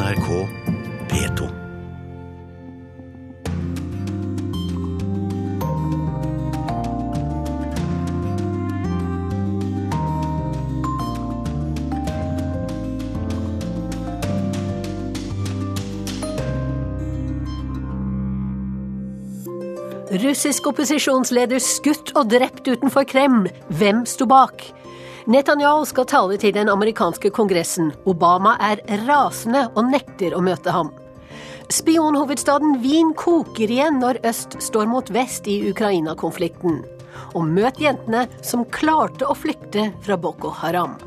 NRK P2. Russisk opposisjonsleder skutt og drept utenfor Kreml. Hvem sto bak? Netanyahu skal tale til den amerikanske kongressen. Obama er rasende og nekter å møte ham. Spionhovedstaden Wien koker igjen når øst står mot vest i Ukraina-konflikten. Og møt jentene som klarte å flykte fra Boko Haram.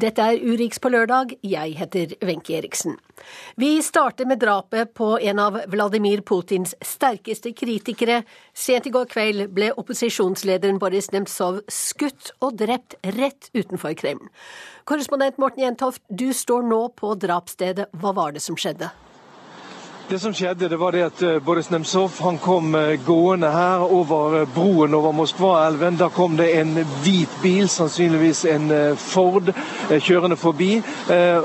Dette er Urix på lørdag. Jeg heter Wenche Eriksen. Vi starter med drapet på en av Vladimir Putins sterkeste kritikere. Sent i går kveld ble opposisjonslederen Boris Nemtsov skutt og drept rett utenfor Kreml. Korrespondent Morten Jentoft, du står nå på drapsstedet. Hva var det som skjedde? Det som skjedde, det var det at eh, Boris Nemtsov han kom eh, gående her over eh, broen over Moskva-elven. Da kom det en hvit bil, sannsynligvis en Ford, kjørende forbi.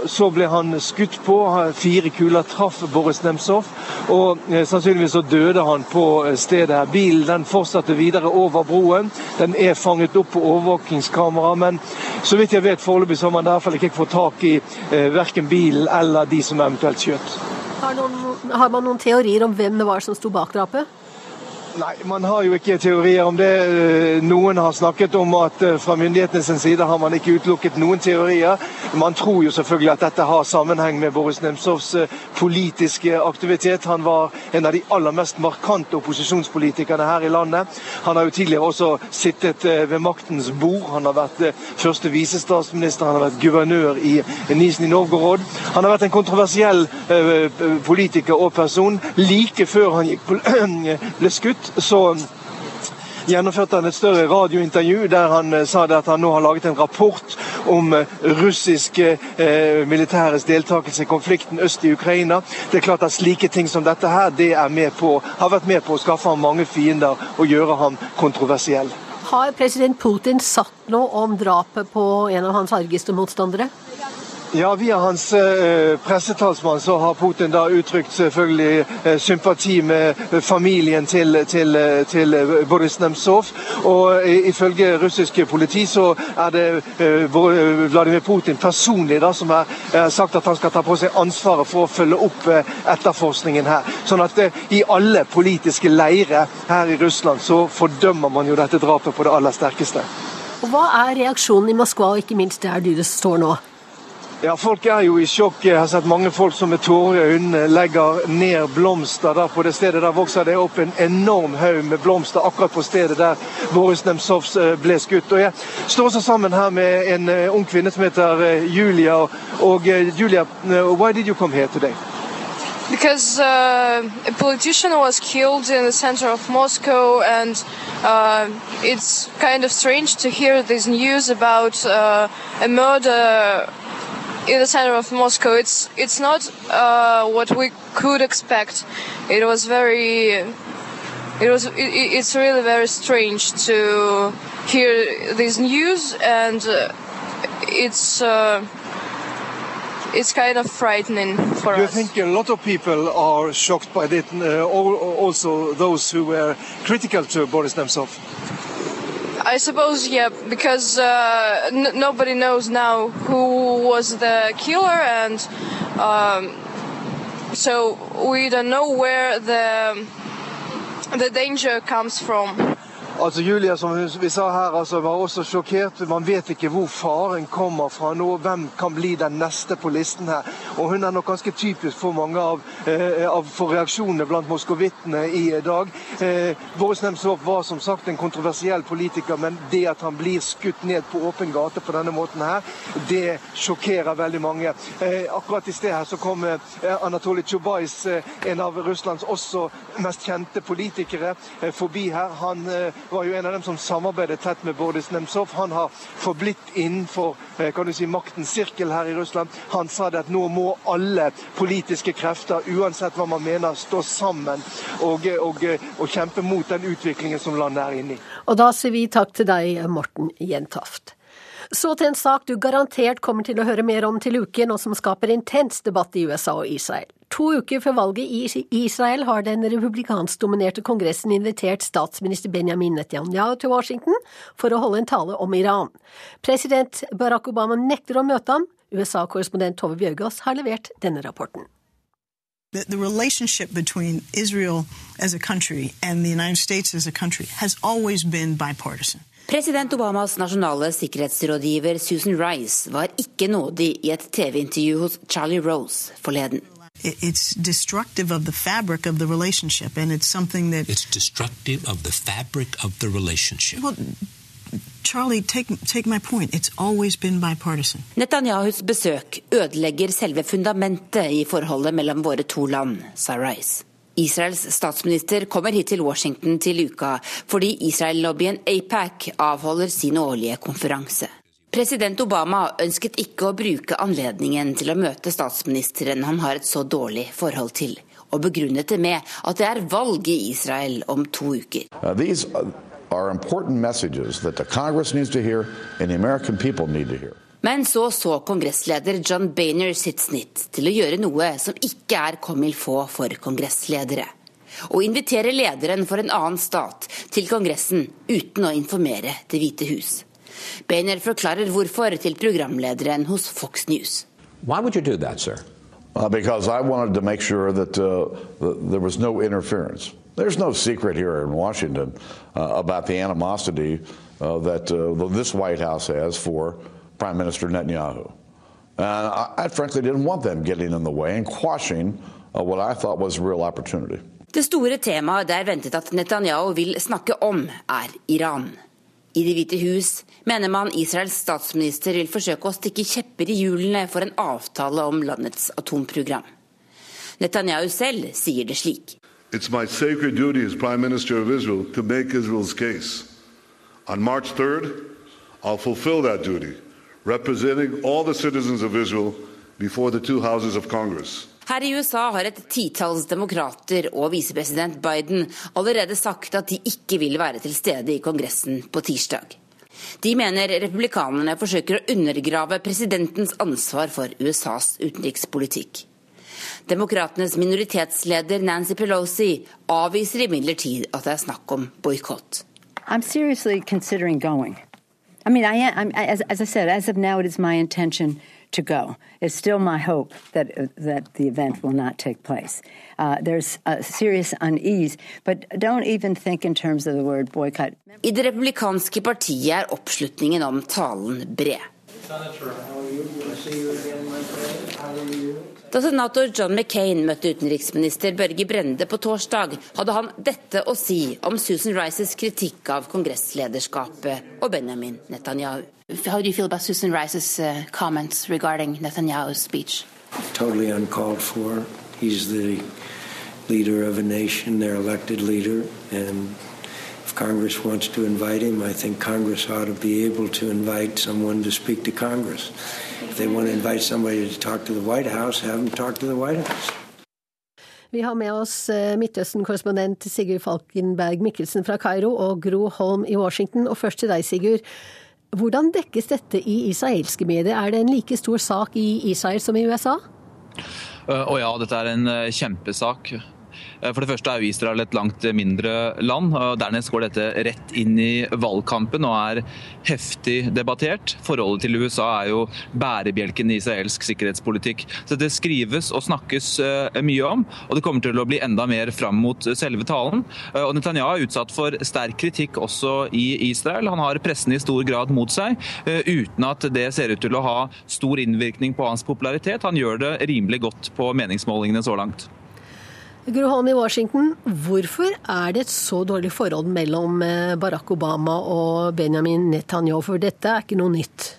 Så ble han skutt på. Fire kuler traff Boris Nemtsov. Og sannsynligvis så døde han på stedet. her. Bilen den fortsatte videre over broen. Den er fanget opp på overvåkingskamera, men så vidt jeg vet foreløpig så har man i hvert fall ikke fått tak i verken bilen eller de som eventuelt skjøt. Har, noen, har, man noen teorier om hvem det var som sto bak drapet? Nei, Man har jo ikke teorier om det. Eh, noen har snakket om at eh, fra myndighetenes side har man ikke utelukket noen teorier. Man tror jo selvfølgelig at dette har sammenheng med Boris Nemtsovs eh, politiske aktivitet. Han var en av de aller mest markante opposisjonspolitikerne her i landet. Han har jo tidligere også sittet ved maktens bord. Han har vært første visestatsminister, han har vært guvernør i Nizjnij Novgorod. Han har vært en kontroversiell politiker og person like før han ble skutt så gjennomførte han et større radiointervju der han eh, sa at han nå har laget en rapport om eh, russiske eh, militæres deltakelse i konflikten øst i Ukraina. Det er klart at Slike ting som dette her, det på, har vært med på å skaffe ham mange fiender og gjøre ham kontroversiell. Har president Putin sagt noe om drapet på en av hans argeste motstandere? Ja, Via hans eh, pressetalsmann så har Putin da uttrykt selvfølgelig eh, sympati med familien til, til, eh, til Boris Nemtsov. Og ifølge russisk politi så er det Vladimir Putin personlig da, som har sagt at han skal ta på seg ansvaret for å følge opp etterforskningen her. Sånn at i alle politiske leirer her i Russland så fordømmer man jo dette drapet på det aller sterkeste. Og Hva er reaksjonen i Moskva, og ikke minst der du står nå? Ja, Folk er jo i sjokk. Jeg har sett mange folk som med tårer i øynene legger ned blomster. der På det stedet der vokser det opp en enorm haug med blomster akkurat på stedet der Boris Nemtsov eh, ble skutt. Og Jeg står også sammen her med en eh, ung kvinne som heter eh, Julia. Og Julia, why did you come here today? because uh, a politician was killed in the center of Moscow, and uh, it's kind of strange to hear this news about uh, a murder in the center of Moscow. It's it's not uh, what we could expect. It was very. It was. It, it's really very strange to hear this news, and uh, it's. Uh, it's kind of frightening for Do us. You think a lot of people are shocked by it? Uh, also, those who were critical to Boris Nemtsov. I suppose, yeah, because uh, nobody knows now who was the killer, and um, so we don't know where the the danger comes from. Altså Julia, som vi sa her, altså, var også sjokkert. Man vet ikke hvor faren kommer fra nå. Hvem kan bli den neste på listen her? Og Hun er nok ganske typisk for mange av, eh, av for reaksjonene blant moskovittene i dag. Eh, Boris Nemtsov var som sagt en kontroversiell politiker, men det at han blir skutt ned på åpen gate på denne måten her, det sjokkerer veldig mange. Eh, akkurat i sted her så kom eh, Anatoly Tsjubajs, eh, en av Russlands også mest kjente politikere, eh, forbi her. Han var jo en av dem som samarbeidet tett med Boris Nemtsov. Han har forblitt innenfor eh, kan du si, maktens sirkel her i Russland. Han sa det at nå må alle politiske krefter, uansett hva man mener, stå sammen og, og, og kjempe mot den utviklingen som landet er inne i. Og da sier vi takk til deg, Morten Jentoft. Så til en sak du garantert kommer til å høre mer om til uken, og som skaper intens debatt i USA og Israel. To uker før valget i Israel har den republikansk-dominerte kongressen invitert statsminister Benjamin Netanyahu til Washington for å holde en tale om Iran. President Barack Obama nekter å møte ham. USA-korrespondent Tove Bjørgaas har levert denne rapporten. The, the, relationship between Israel as a country and the United States as a country has always been bipartisan. President Obamas nasjonale sikkerhetsrådgiver Susan Rice var ikke nådig i et TV-intervju hos Charlie Rose forleden. It's destructive of the fabric of the relationship, and it's something that. It's destructive of the fabric of the relationship. Well, Charlie, take, take my point. It's always been bipartisan. Netanyahus besøk ødelegger selve fundamentet i forholdet mellom våre to land, sa Rice. Israels statsminister kommer hit til Washington til uka fordi Israel-lobbyen APAC avholder sin årlige konferanse. President Obama ønsket ikke å bruke anledningen til å møte statsministeren han har et så dårlig forhold til, og begrunnet det med at det er valg i Israel om to uker. Uh, these are important messages that the Congress needs to hear and the American people need to hear. Men så så kongressleder John Boehner sitt snitt til å gjøre noe som ikke er comme il faut for kongressledere. Å invitere lederen for en annen stat til Kongressen uten å informere Det hvite hus. Boehner forklarer hvorfor til programlederen hos Fox News. Why would you do that, sir? Uh, because I wanted to make sure that uh, there was no interference. There's no secret here in Washington uh, about the animosity uh, that uh, this White House has for Prime Minister Netanyahu. And I, I, frankly didn't want them getting in the way and quashing uh, what I thought was a real opportunity. Det store temaet det er ventet at Netanyahu vil snakke om, er Iran. I Det hvite hus mener man Israels statsminister vil forsøke å stikke kjepper i hjulene for en avtale om landets atomprogram. Netanyahu selv sier det slik. It's my sacred duty as Prime Minister of Israel to make Israel's case. On March 3rd, I'll fulfill that duty, representing all the citizens of Israel before the two houses of Congress. Her i USA har et titalls demokrater og visepresident Biden allerede sagt at de ikke vil være til stede i Kongressen på tirsdag. De mener republikanerne forsøker å undergrave presidentens ansvar for USAs utenrikspolitikk. Demokratenes minoritetsleder Nancy Pelosi avviser imidlertid at det er snakk om boikott. I'm seriously considering going. I mean, I am, as, as I said, as of now, it is my intention to go. It's still my hope that uh, that the event will not take place. Uh, there's a serious unease, but don't even think in terms of the word boycott. I det republikanske partiet er oppslutningen om talen bred. Da senator John McCain møtte utenriksminister Børge Brende på torsdag, hadde han dette å si om Susan Rices kritikk av kongresslederskapet og Benjamin Netanyahu. How do you feel about Susan Rice's uh, comments regarding Netanyahu's speech? Totally uncalled for. He's the leader of a nation, their elected leader, and if Congress wants to invite him, I think Congress ought to be able to invite someone to speak to Congress. If they want to invite somebody to talk to the White House, have them talk to the White House. Vi har med oss eh, Midtøsten-korrespondent Sigurd Falkenberg Mikkelsen fra Kairo og Gro Holm i Washington. Og først til deg, Sigurd. Hvordan dekkes dette i israelske medier? Er det en like stor sak i Israel som i USA? Å uh, ja, dette er en uh, kjempesak. Eh, for det første er jo Israel et langt mindre land. og Dernest går dette rett inn i valgkampen og er heftig debattert. Forholdet til USA er jo bærebjelken i israelsk sikkerhetspolitikk. Så det skrives og snakkes eh, mye om, og det kommer til å bli enda mer fram mot selve talen. Eh, og Netanyahu er utsatt for sterk kritikk også i Israel. Han har pressen i stor grad mot seg, uten at det ser ut til å ha stor innvirkning på hans popularitet. Han gjør det rimelig godt på meningsmålingene så langt. Gro Holm i Washington, hvorfor er det et så dårlig forhold mellom eh, Barack Obama og Benjamin Netanyahu? For dette er ikke noe nytt.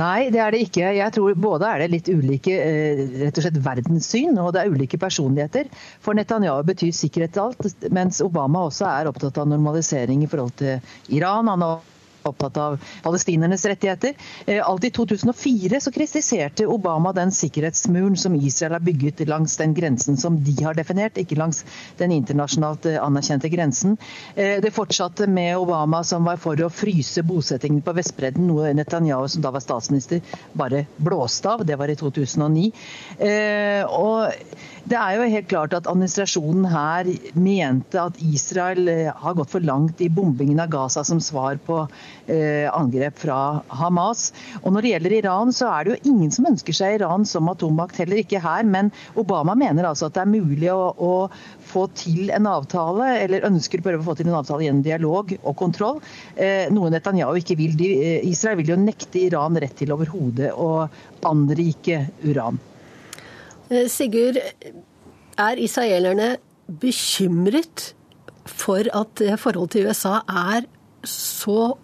Nei, det er det ikke. Jeg tror både er det litt ulike eh, rett og slett verdenssyn, og det er ulike personligheter. For Netanyahu betyr sikkerhet alt, mens Obama også er opptatt av normalisering i forhold til Iran. Han er opptatt av palestinernes rettigheter. Eh, alt i 2004 så kritiserte Obama den sikkerhetsmuren som Israel har bygget langs den grensen som de har definert, ikke langs den internasjonalt eh, anerkjente grensen. Det fortsatte med Obama som var for å fryse bosettingen på Vestbredden, noe Netanyahu, som da var statsminister, bare blåste av. Det var i 2009. Og det er jo helt klart at administrasjonen her mente at Israel har gått for langt i bombingen av Gaza som svar på eh, angrep fra Hamas. Og Når det gjelder Iran, så er det jo ingen som ønsker seg Iran som atommakt, heller ikke her. Men Obama mener altså at det er mulig å, å få til en avtale, eller ønsker å prøve å få til en avtale gjennom dialog og kontroll. Eh, noe Netanyahu ikke vil. Eh, Israel vil jo nekte Iran rett til overhodet å anrike uran. Eh, Sigurd, er israelerne bekymret for at forholdet til USA er så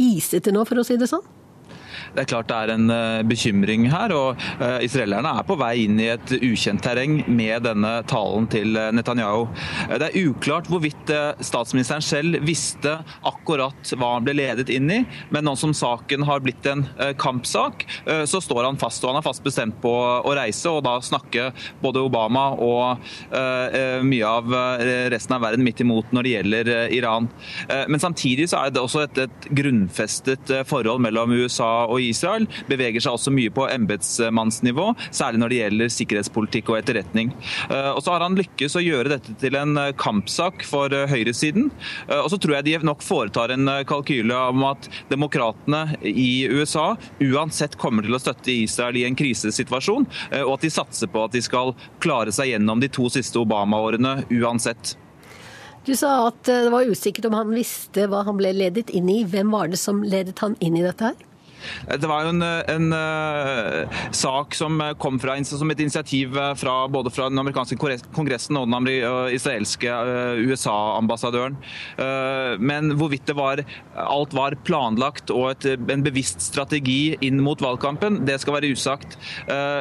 isete nå, for å si det sånn? Det er klart det er en eh, bekymring her. og uh, Israelerne er på vei inn i et ukjent terreng med denne talen til eh, Netanyahu. Det er uklart hvorvidt statsministeren selv visste akkurat hva han ble ledet inn i, men nå som saken har blitt en kampsak, så står han fast. og Han er fast bestemt på å reise og da snakke både Obama og mye av resten av verden midt imot når det gjelder Iran. Men samtidig så er det også et, et grunnfestet forhold mellom USA og Israel beveger seg også mye på embetsmannsnivå, særlig når det gjelder sikkerhetspolitikk og etterretning. Eh, og så har han lykkes å gjøre dette til en eh, kampsak for eh, høyresiden. Og så tror jeg de nok foretar en kalkyle om at demokratene i USA uansett kommer til å støtte Israel i en krisesituasjon, og at de satser på at de skal klare seg gjennom de to siste Obama-årene uansett. Du sa at det var usikkert om han visste hva han ble ledet inn i. Hvem var det som ledet han inn i dette her? Det var jo en, en uh, sak som kom fra, som et initiativ eh, fra, både fra den amerikanske kongressen og den israelske uh, USA-ambassadøren. Uh, men hvorvidt det var, alt var planlagt og et, en bevisst strategi inn mot valgkampen, det skal være usagt.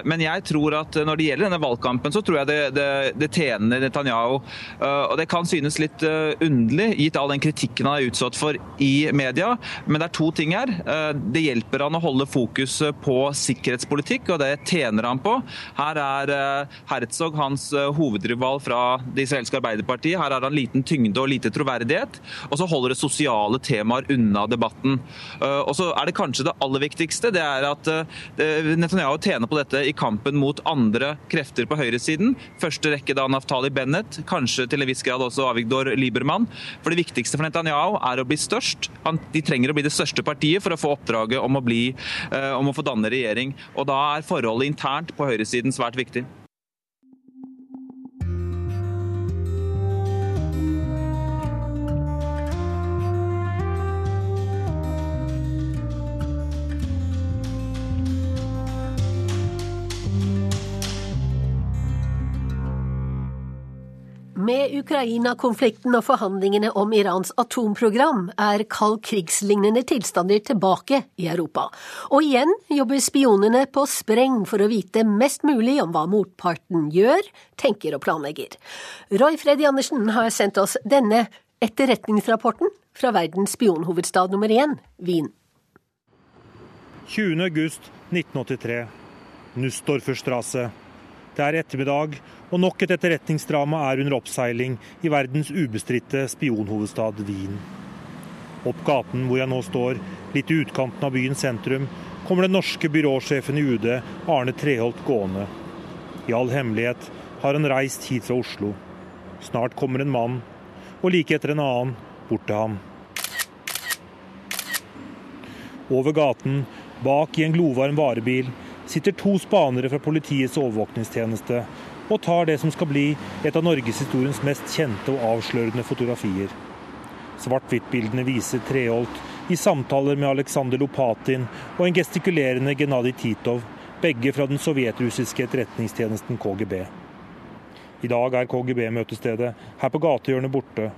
men jeg tror at når det gjelder denne valgkampen, så tror jeg det, det, det tjener Netanyahu. og det kan synes litt underlig, gitt all den kritikken han er utsatt for i media, men det er to ting her. det hjelper hjelper han å holde fokuset på sikkerhetspolitikk, og det tjener han på. Her er eh, Herzog hans eh, hovedrival fra det israelske Arbeiderpartiet. Her har han liten tyngde og lite troverdighet. Og så holder det sosiale temaer unna debatten. Eh, og så er det kanskje det aller viktigste, det er at Netanyahu tjener på dette i kampen mot andre krefter på høyresiden. Første rekke da Naftali Bennett, kanskje til en viss grad også Avigdor Liebermann. For det viktigste for Netanyahu er å bli størst. de trenger å bli det største partiet for å få oppdraget om å å, bli, eh, om å få danne regjering. Og Da er forholdet internt på høyresiden svært viktig. Med Ukraina-konflikten og forhandlingene om Irans atomprogram er kald krigslignende tilstander tilbake i Europa. Og igjen jobber spionene på spreng for å vite mest mulig om hva motparten gjør, tenker og planlegger. Roy Freddy Andersen har sendt oss denne etterretningsrapporten fra verdens spionhovedstad nummer én, Wien. 20. august 1983. Nussdorferstrasse. Det er ettermiddag, og nok et etterretningsdrama er under oppseiling i verdens ubestridte spionhovedstad Wien. Opp gaten hvor jeg nå står, litt i utkanten av byens sentrum, kommer den norske byråsjefen i UD, Arne Treholt, gående. I all hemmelighet har han reist hit fra Oslo. Snart kommer en mann, og like etter en annen, bort til ham. Over gaten, bak i en glovarm varebil, sitter to spanere fra politiets overvåkningstjeneste og tar det som skal bli et av norgeshistoriens mest kjente og avslørende fotografier. Svart-hvitt-bildene viser Treholt i samtaler med Aleksandr Lopatin og en gestikulerende Genadij Titov, begge fra den sovjetrussiske etterretningstjenesten KGB. I dag er KGB-møtestedet her på gatehjørnet borte,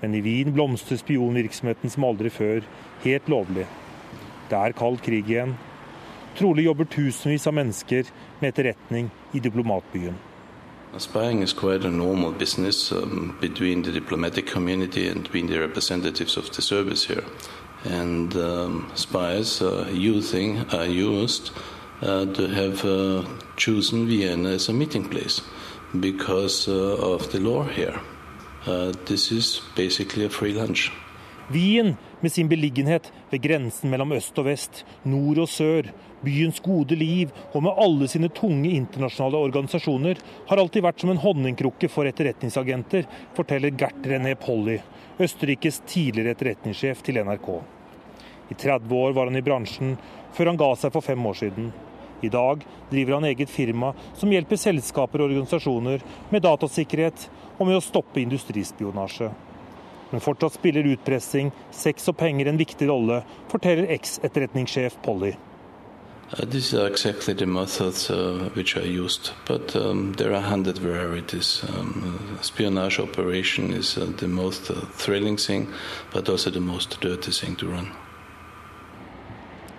men i Wien blomstrer spionvirksomheten som aldri før, helt lovlig. Det er kald krig igjen. Trolig jobber tusenvis av mennesker med etterretning i diplomatbyen. Spying is quite a normal business um, between the diplomatic community and between the representatives of the service here. and um, spies are using are used uh, to have uh, chosen Vienna as a meeting place because uh, of the law here. Uh, this is basically a free lunch. Wien med sin beliggenhet ved grensen mellom øst og vest, nord og sør, byens gode liv og med alle sine tunge internasjonale organisasjoner, har alltid vært som en honningkrukke for etterretningsagenter, forteller Gert René Polly, Østerrikes tidligere etterretningssjef til NRK. I 30 år var han i bransjen, før han ga seg for fem år siden. I dag driver han eget firma som hjelper selskaper og organisasjoner med datasikkerhet og med å stoppe industrispionasje. Men fortsatt spiller utpressing, sex og penger en viktig rolle, forteller eks-etterretningssjef Polly. Uh, these are exactly the methods uh, which are used, but um, there are hundred varieties. Um, spionage operation is uh, the most uh, thrilling thing, but also the most dirty thing to run.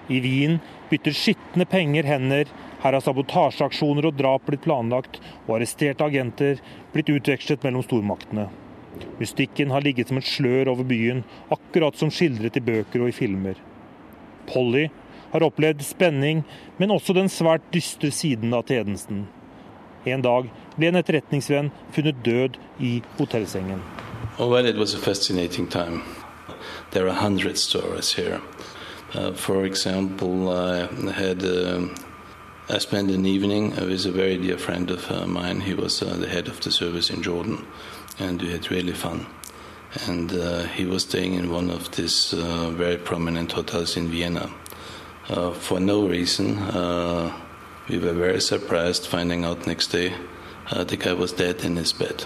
I Wien bytter skitne penger hender. Her har sabotasjeaksjoner og drap blitt planlagt, og arresterte agenter blitt utvekslet mellom stormaktene. Mystikken har ligget som et slør over byen, akkurat som skildret i bøker og i filmer. Polly har opplevd spenning, men også den svært dystre siden av tjenesten. En dag ble en etterretningsvenn funnet død i hotellsengen. Oh, well, it was a fascinating time. There are hundred. Uh, for example, I had uh, I spent an evening with a very dear friend of uh, mine. He was uh, the head of the service in Jordan, and we had really fun. And uh, he was staying in one of these uh, very prominent hotels in Vienna. for no reason, we were very surprised finding out next day the guy was dead in his bed.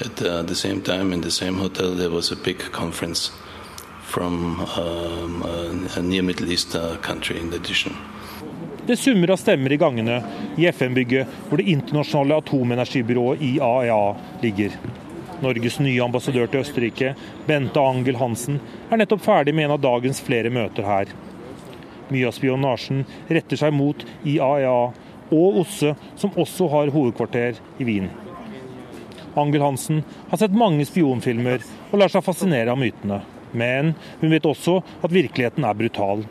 At the same time, in the same hotel, there was a big conference from um, a, near Middle East uh, country in addition. Det summer av stemmer i gangene i FN-bygget hvor det internasjonale atomenergibyrået IAEA ligger. Norges nye ambassadør til Østerrike, Bente Angel Hansen, er nettopp ferdig med en av dagens flere møter her. Mye av spionasjen retter seg mot IAEA og OSSE, som også har hovedkvarter i Wien. Angel Hansen har sett mange spionfilmer og lar seg fascinere av mytene. Men hun vet også at virkeligheten er brutal.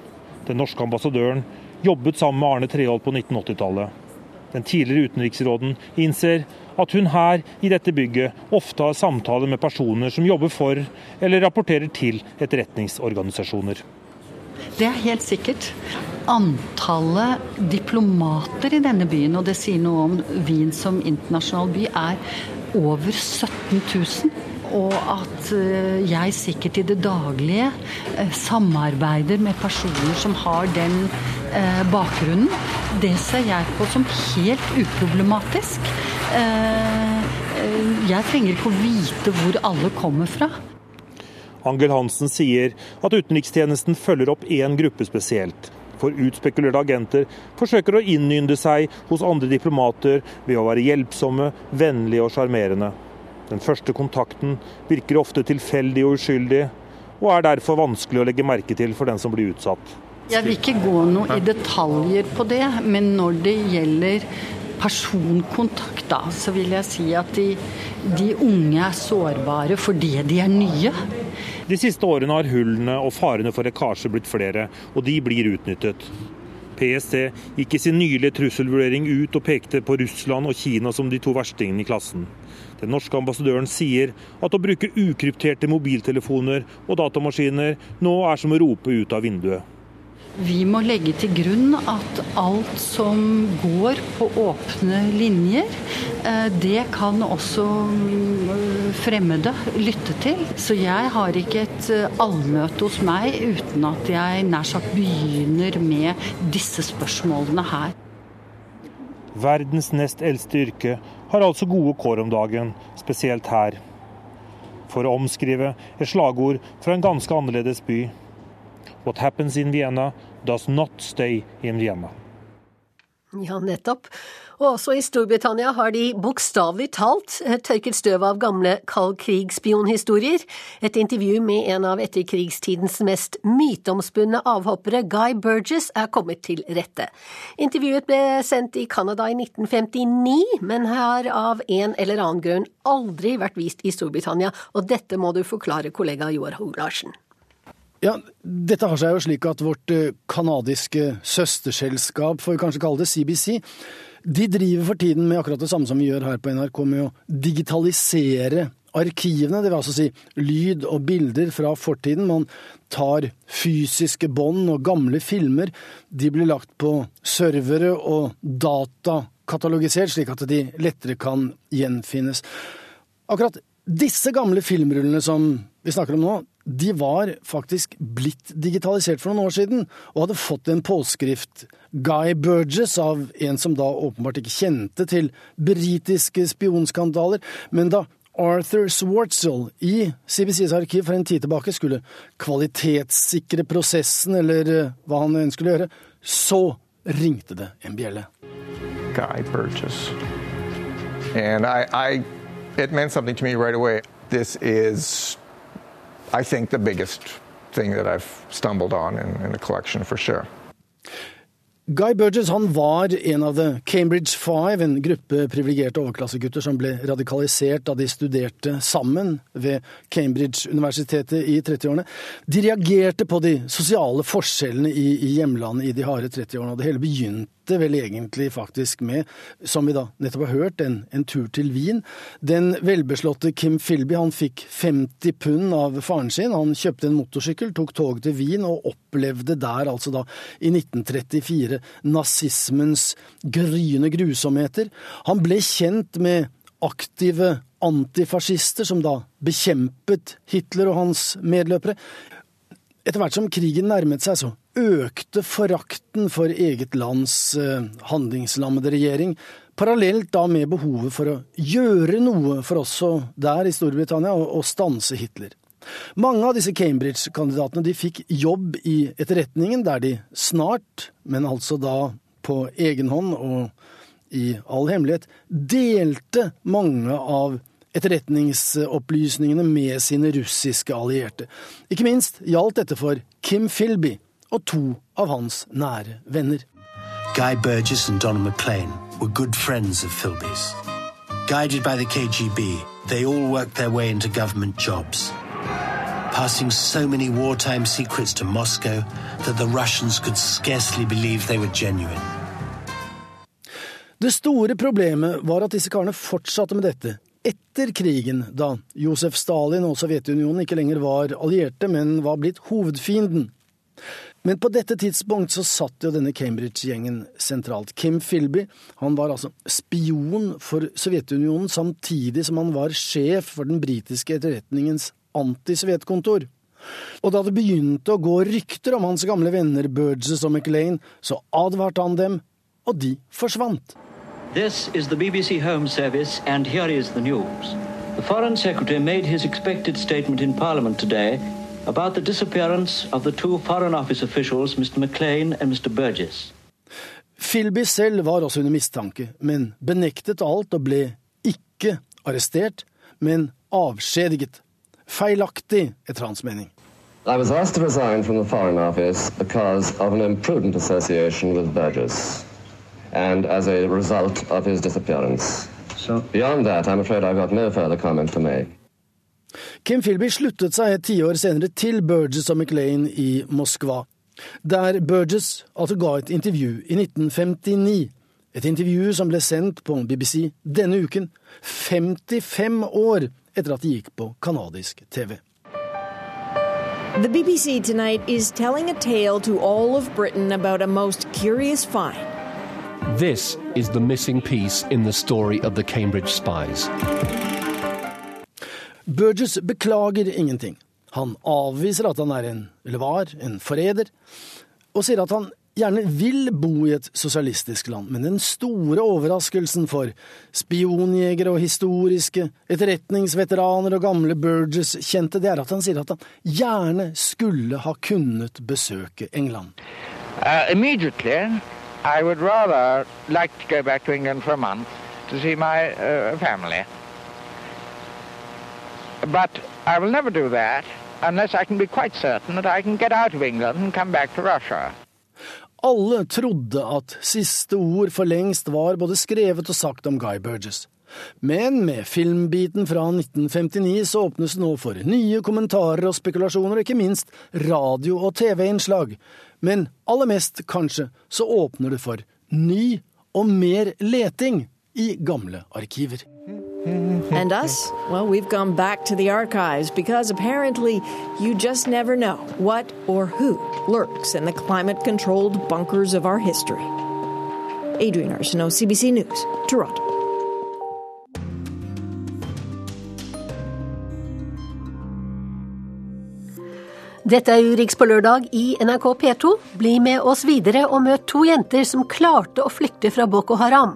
Den norske ambassadøren jobbet sammen med Arne Treholt på 1980-tallet. Den tidligere utenriksråden innser at hun her i dette bygget ofte har samtaler med personer som jobber for eller rapporterer til etterretningsorganisasjoner. Det er helt sikkert. Antallet diplomater i denne byen, og det sier noe om Wien som internasjonal by, er over 17 000 og at eh, jeg sikkert i det daglige eh, samarbeider med personer som har den eh, bakgrunnen, det ser jeg på som helt uproblematisk. Jeg trenger ikke å vite hvor alle kommer fra. Angel Hansen sier at utenrikstjenesten følger opp én gruppe spesielt. For utspekulerte agenter forsøker å innynde seg hos andre diplomater ved å være hjelpsomme, vennlige og sjarmerende. Den første kontakten virker ofte tilfeldig og uskyldig, og er derfor vanskelig å legge merke til for den som blir utsatt. Jeg vil ikke gå noe i detaljer på det, men når det gjelder personkontakt, da, så vil jeg si at de, de unge er sårbare fordi de er nye. De siste årene har hullene og farene for lekkasje blitt flere, og de blir utnyttet. PST gikk i sin nylige trusselvurdering ut og pekte på Russland og Kina som de to verstingene i klassen. Den norske ambassadøren sier at å bruke ukrypterte mobiltelefoner og datamaskiner nå er som å rope ut av vinduet. Vi må legge til grunn at alt som går på åpne linjer, eh, det kan også mm, fremmede lytte til. Så jeg har ikke et eh, allmøte hos meg uten at jeg nær sagt begynner med disse spørsmålene her. Verdens nest eldste yrke har altså gode kår om dagen, spesielt her. For å omskrive et slagord fra en ganske annerledes by. What happens in Vienna does not stay in Vienna. Ja, nettopp. Og også i Storbritannia har de bokstavelig talt eh, tørket støv av gamle kald krig-spionhistorier. Et intervju med en av etterkrigstidens mest myteomspunne avhoppere, Guy Burgess, er kommet til rette. Intervjuet ble sendt i Canada i 1959, men har av en eller annen grunn aldri vært vist i Storbritannia, og dette må du forklare kollega Joar Hoel Larsen. Ja, Dette har seg jo slik at vårt kanadiske eh, søsterselskap, får vi kanskje kalle det, CBC, de driver for tiden med akkurat det samme som vi gjør her på NRK, med å digitalisere arkivene, det vil altså si lyd og bilder fra fortiden. Man tar fysiske bånd og gamle filmer, de blir lagt på servere og datakatalogisert, slik at de lettere kan gjenfinnes. Akkurat disse gamle filmrullene som vi snakker om nå, de var faktisk blitt digitalisert for noen år siden, og hadde fått en påskrift, Guy Burgess, av en som da åpenbart ikke kjente til britiske spionskandaler, men da Arthur Swartzel i CBCs arkiv for en tid tilbake skulle kvalitetssikre prosessen, eller eh, hva han ønsket å gjøre, så ringte det en bjelle. Guy Burgess. And I, I, it meant something to me right away. I think, the biggest thing that I've stumbled on in, in the collection for sure. Guy Burgess han var en av The Cambridge Five, en gruppe privilegerte overklassegutter som ble radikalisert da de studerte sammen ved Cambridge-universitetet i 30-årene. De reagerte på de sosiale forskjellene i, i hjemlandet i de harde 30-årene, og det hele begynte endte vel egentlig faktisk med, som vi da nettopp har hørt, en, en tur til Wien. Den velbeslåtte Kim Philby han fikk 50 pund av faren sin. Han kjøpte en motorsykkel, tok toget til Wien og opplevde der, altså da i 1934, nazismens gryende grusomheter. Han ble kjent med aktive antifascister som da bekjempet Hitler og hans medløpere. Etter hvert som krigen nærmet seg, så økte forakten for eget lands eh, handlingslammede regjering, parallelt da med behovet for å gjøre noe for også der i Storbritannia å stanse Hitler. Mange av disse Cambridge-kandidatene fikk jobb i etterretningen, der de snart, men altså da på egen hånd og i all hemmelighet, delte mange av etterretningsopplysningene med sine russiske allierte. Ikke minst gjaldt dette for Kim Philby, og to av hans nære venner. Guy Burgess and Donald McLean were good friends of Philby's. Guided by the KGB, they all worked their way into government jobs, passing so many wartime secrets to Moscow that the Russians could scarcely believe they were genuine. Det store problemet var at disse karene fortsatte med dette etter krigen, da Josef Stalin og Sovjetunionen ikke lenger var allierte, men var blitt hovedfienden. Men på dette tidspunkt så satt jo denne Cambridge-gjengen sentralt. Kim Philby han var altså spion for Sovjetunionen samtidig som han var sjef for den britiske etterretningens antisovjetkontor. Og da det begynte å gå rykter om hans gamle venner Burgess og McLean, så advarte han dem, og de forsvant. This is the BBC Home Service, and here is the news. The Foreign Secretary made his expected statement in Parliament today about the disappearance of the two Foreign Office officials, Mr. McLean and Mr. Burgess. Philby selv var også under mistanke, men benektet alt og ble ikke arrestert, men avskjediget. Feilaktig, etter hans mening. I was asked to resign from the Foreign Office because of an imprudent association with Burgess and as a result of his disappearance. So, Beyond that, I'm afraid I've got no further comment to make. Kim Philby sluttet seg et tiår senere til Burgess og McLean i Moskva, der Burgess altså ga et intervju i 1959. Et intervju som ble sendt på BBC denne uken, 55 år etter at det gikk på canadisk TV. The BBC tonight is telling a tale to all of Britain about a most curious find. This is the missing piece in the story of the Cambridge spies. Burgess beklager ingenting. Han avviser at han er en, eller var, en forræder, og sier at han gjerne vil bo i et sosialistisk land, men den store overraskelsen for spionjegere og historiske etterretningsveteraner og gamle Burgess-kjente, det er at han sier at han gjerne skulle ha kunnet besøke England. Uh, immediately, I would rather like to go back to England for a month to see my uh, family. But I will never do that unless I can be quite certain that I can get out of England and come back to Russia. Alle trodde at siste ord for lengst var både skrevet og sagt om Guy Burgess. Men med filmbiten fra 1959 så åpnes det nå for nye kommentarer og spekulasjoner, og ikke minst radio- og TV-innslag. Men aller mest, kanskje, så åpner det for ny og mer leting i gamle arkiver. And us? Well, we've gone back to the archives because apparently you just never know what or who lurks in the climate controlled bunkers of our history. Adrian Arsenault, CBC News, Toronto. Dette er Urix på lørdag i NRK P2. Bli med oss videre og møt to jenter som klarte å flykte fra Boko Haram.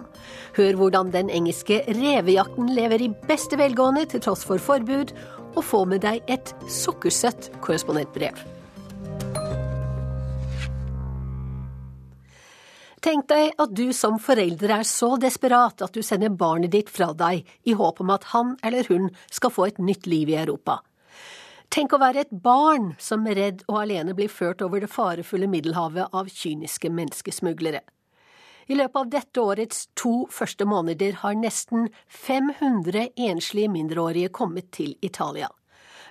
Hør hvordan den engelske revejakten lever i beste velgående til tross for forbud, og få med deg et sukkersøtt korrespondentbrev. Tenk deg at du som forelder er så desperat at du sender barnet ditt fra deg i håp om at han eller hun skal få et nytt liv i Europa. Tenk å være et barn som redd og alene blir ført over det farefulle Middelhavet av kyniske menneskesmuglere. I løpet av dette årets to første måneder har nesten 500 enslige mindreårige kommet til Italia.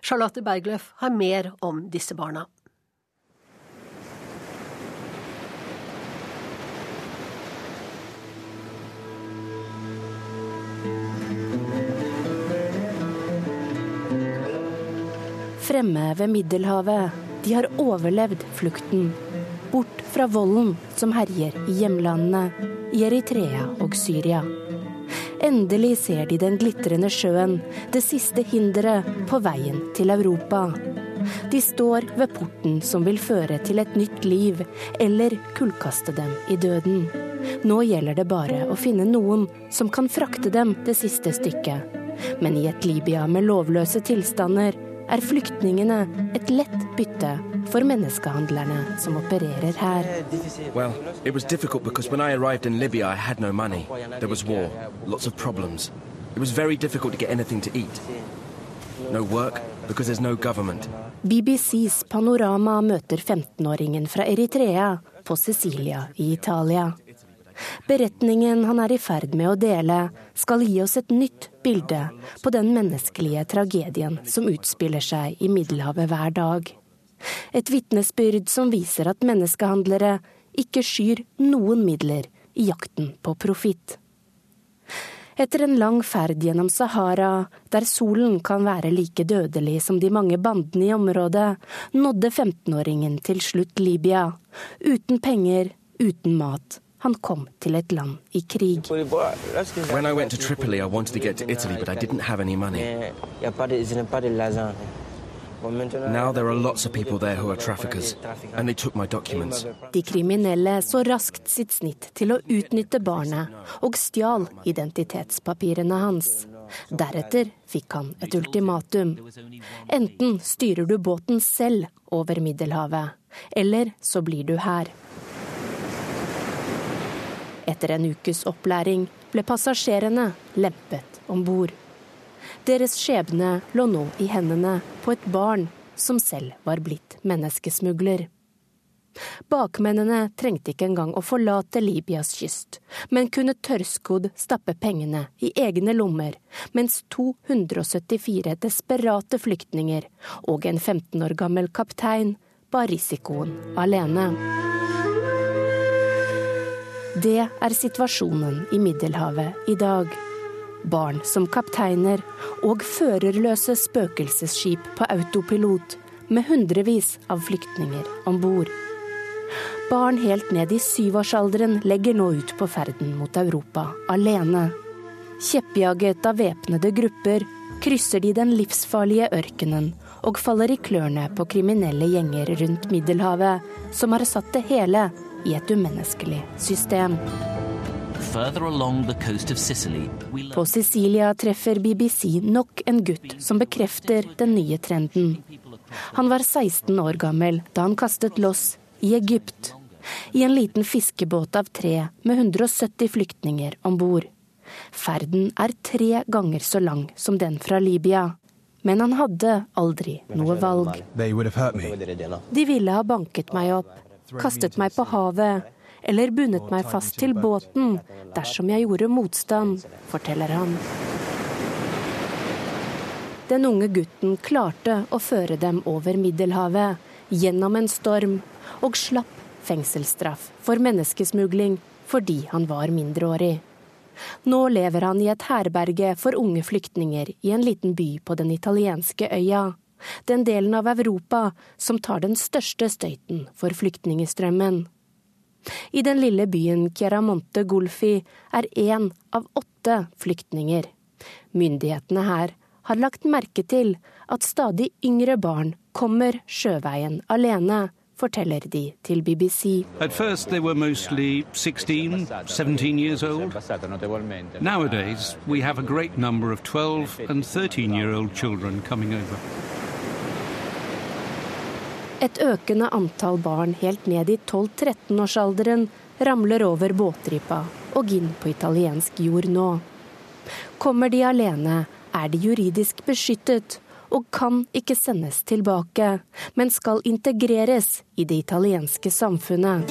Charlotte Bergløff har mer om disse barna. Fremme ved Middelhavet. De har overlevd flukten. Bort fra volden som herjer i hjemlandene, i Eritrea og Syria. Endelig ser de den glitrende sjøen, det siste hinderet på veien til Europa. De står ved porten som vil føre til et nytt liv, eller kullkaste dem i døden. Nå gjelder det bare å finne noen som kan frakte dem det siste stykket. Men i et Libya med lovløse tilstander er flyktningene et lett bytte for menneskehandlerne som opererer her. Well, it was difficult because when I arrived in Libya, I had no money. There was war, lots of problems. It was very difficult to get anything to eat. No work because there's no government. BBCs Panorama møter 15-åringen fra Eritrea på Sicilia i Italia. Beretningen han er i ferd med å dele, skal gi oss et nytt bilde på den menneskelige tragedien som utspiller seg i Middelhavet hver dag. Et vitnesbyrd som viser at menneskehandlere ikke skyr noen midler i jakten på profitt. Etter en lang ferd gjennom Sahara, der solen kan være like dødelig som de mange bandene i området, nådde 15-åringen til slutt Libya. Uten penger, uten mat. Han kom til et land i krig. When I went to Tripoli, I wanted to get to Italy, but I didn't have any money. There are lots of people there who are traffickers, and they took my documents. De kriminelle så raskt sitt snitt til å utnytte barnet, og stjal identitetspapirene hans. Deretter fikk han et ultimatum. Enten styrer du båten selv over Middelhavet, eller så blir du her. Etter en ukes opplæring ble passasjerene lempet om bord. Deres skjebne lå nå i hendene på et barn som selv var blitt menneskesmugler. Bakmennene trengte ikke engang å forlate Libyas kyst, men kunne tørrskodd stappe pengene i egne lommer, mens 274 desperate flyktninger og en 15 år gammel kaptein bar risikoen alene. Det er situasjonen i Middelhavet i dag barn som kapteiner og førerløse spøkelsesskip på autopilot med hundrevis av flyktninger om bord. Barn helt ned i syvårsalderen legger nå ut på ferden mot Europa alene. Kjeppjaget av væpnede grupper krysser de den livsfarlige ørkenen og faller i klørne på kriminelle gjenger rundt Middelhavet, som har satt det hele i et umenneskelig system. På Sicilia treffer BBC nok en gutt som bekrefter den nye trenden. Han var 16 år gammel da han kastet loss i Egypt, i en liten fiskebåt av tre med 170 flyktninger om bord. Ferden er tre ganger så lang som den fra Libya. Men han hadde aldri noe valg. De ville ha banket meg opp, kastet meg på havet eller bundet meg fast til båten dersom jeg gjorde motstand, forteller han. Den unge gutten klarte å føre dem over Middelhavet, gjennom en storm, og slapp fengselsstraff for menneskesmugling fordi han var mindreårig. Nå lever han i et herberge for unge flyktninger i en liten by på den italienske øya, den delen av Europa som tar den største støyten for flyktningestrømmen. I den lille byen Chiaramonte Gulfi er én av åtte flyktninger. Myndighetene her har lagt merke til at stadig yngre barn kommer sjøveien alene forteller de til BBC. At first they were 16, 17 år old. Nowadays we have a great number 12 og 13-årige barn som kommer over. Et økende antall barn helt ned i 12-13-årsalderen ramler over båtripa og inn på italiensk jord nå. Kommer de alene, er de juridisk beskyttet og kan ikke sendes tilbake, men skal integreres i det italienske samfunnet.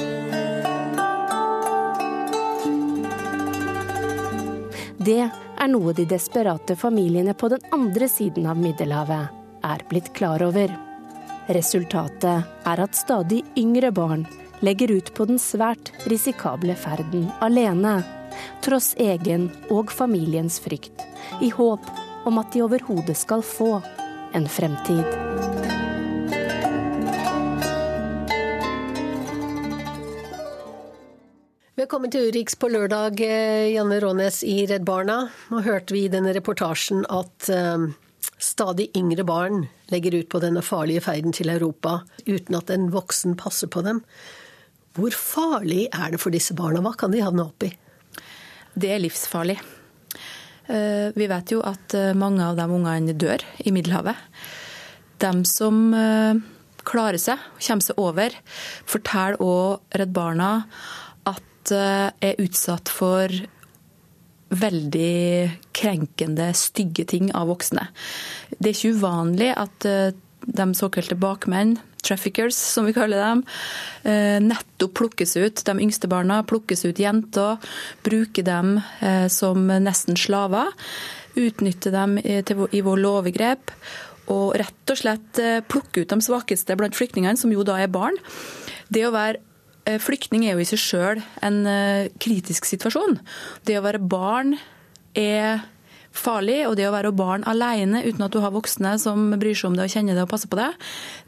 Det er noe de desperate familiene på den andre siden av Middelhavet er blitt klar over. Resultatet er at stadig yngre barn legger ut på den svært risikable ferden alene, tross egen og familiens frykt, i håp om at de overhodet skal få en fremtid. Velkommen til Urix på lørdag, eh, Janne Rånes i Redd Barna. Nå hørte vi i denne reportasjen at uh, stadig yngre barn legger ut på denne farlige ferden til Europa uten at en voksen passer på dem. Hvor farlig er det for disse barna? Hva kan de havne opp i? Det er livsfarlig. Eh, vi vet jo at eh, mange av de ungene dør i Middelhavet. De som eh, klarer seg, kommer seg over, forteller òg Redd Barna at er utsatt for veldig krenkende, stygge ting av voksne. Det er ikke uvanlig at de såkalte bakmenn traffickers, som vi kaller dem, eh, nettopp plukkes ut. De yngste barna plukkes ut jenter, bruker dem eh, som nesten slaver. Utnytter dem i vår lovegrep. Og rett og slett eh, plukke ut de svakeste blant flyktningene, som jo da er barn. Det å være flyktning er jo i seg sjøl en kritisk situasjon. Det å være barn er farlig. Og det å være barn alene uten at du har voksne som bryr seg om det og kjenner det og passer på det,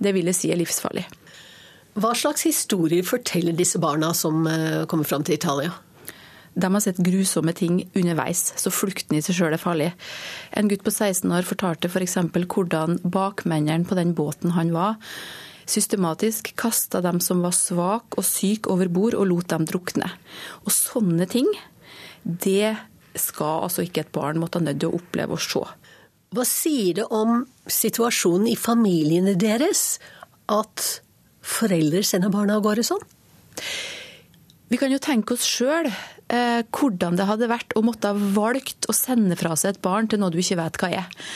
det vil jeg si er livsfarlig. Hva slags historier forteller disse barna som eh, kommer fram til Italia? De har sett grusomme ting underveis, så flukten i seg sjøl er farlig. En gutt på 16 år fortalte f.eks. For hvordan bakmennene på den båten han var, systematisk kasta dem som var svake og syke over bord, og lot dem drukne. Og sånne ting, det skal altså ikke et barn måtte nødt til å oppleve og se. Hva sier det om situasjonen i familiene deres at foreldre sender barna av gårde sånn? Vi kan jo tenke oss sjøl eh, hvordan det hadde vært å måtte ha valgt å sende fra seg et barn til noe du ikke vet hva er.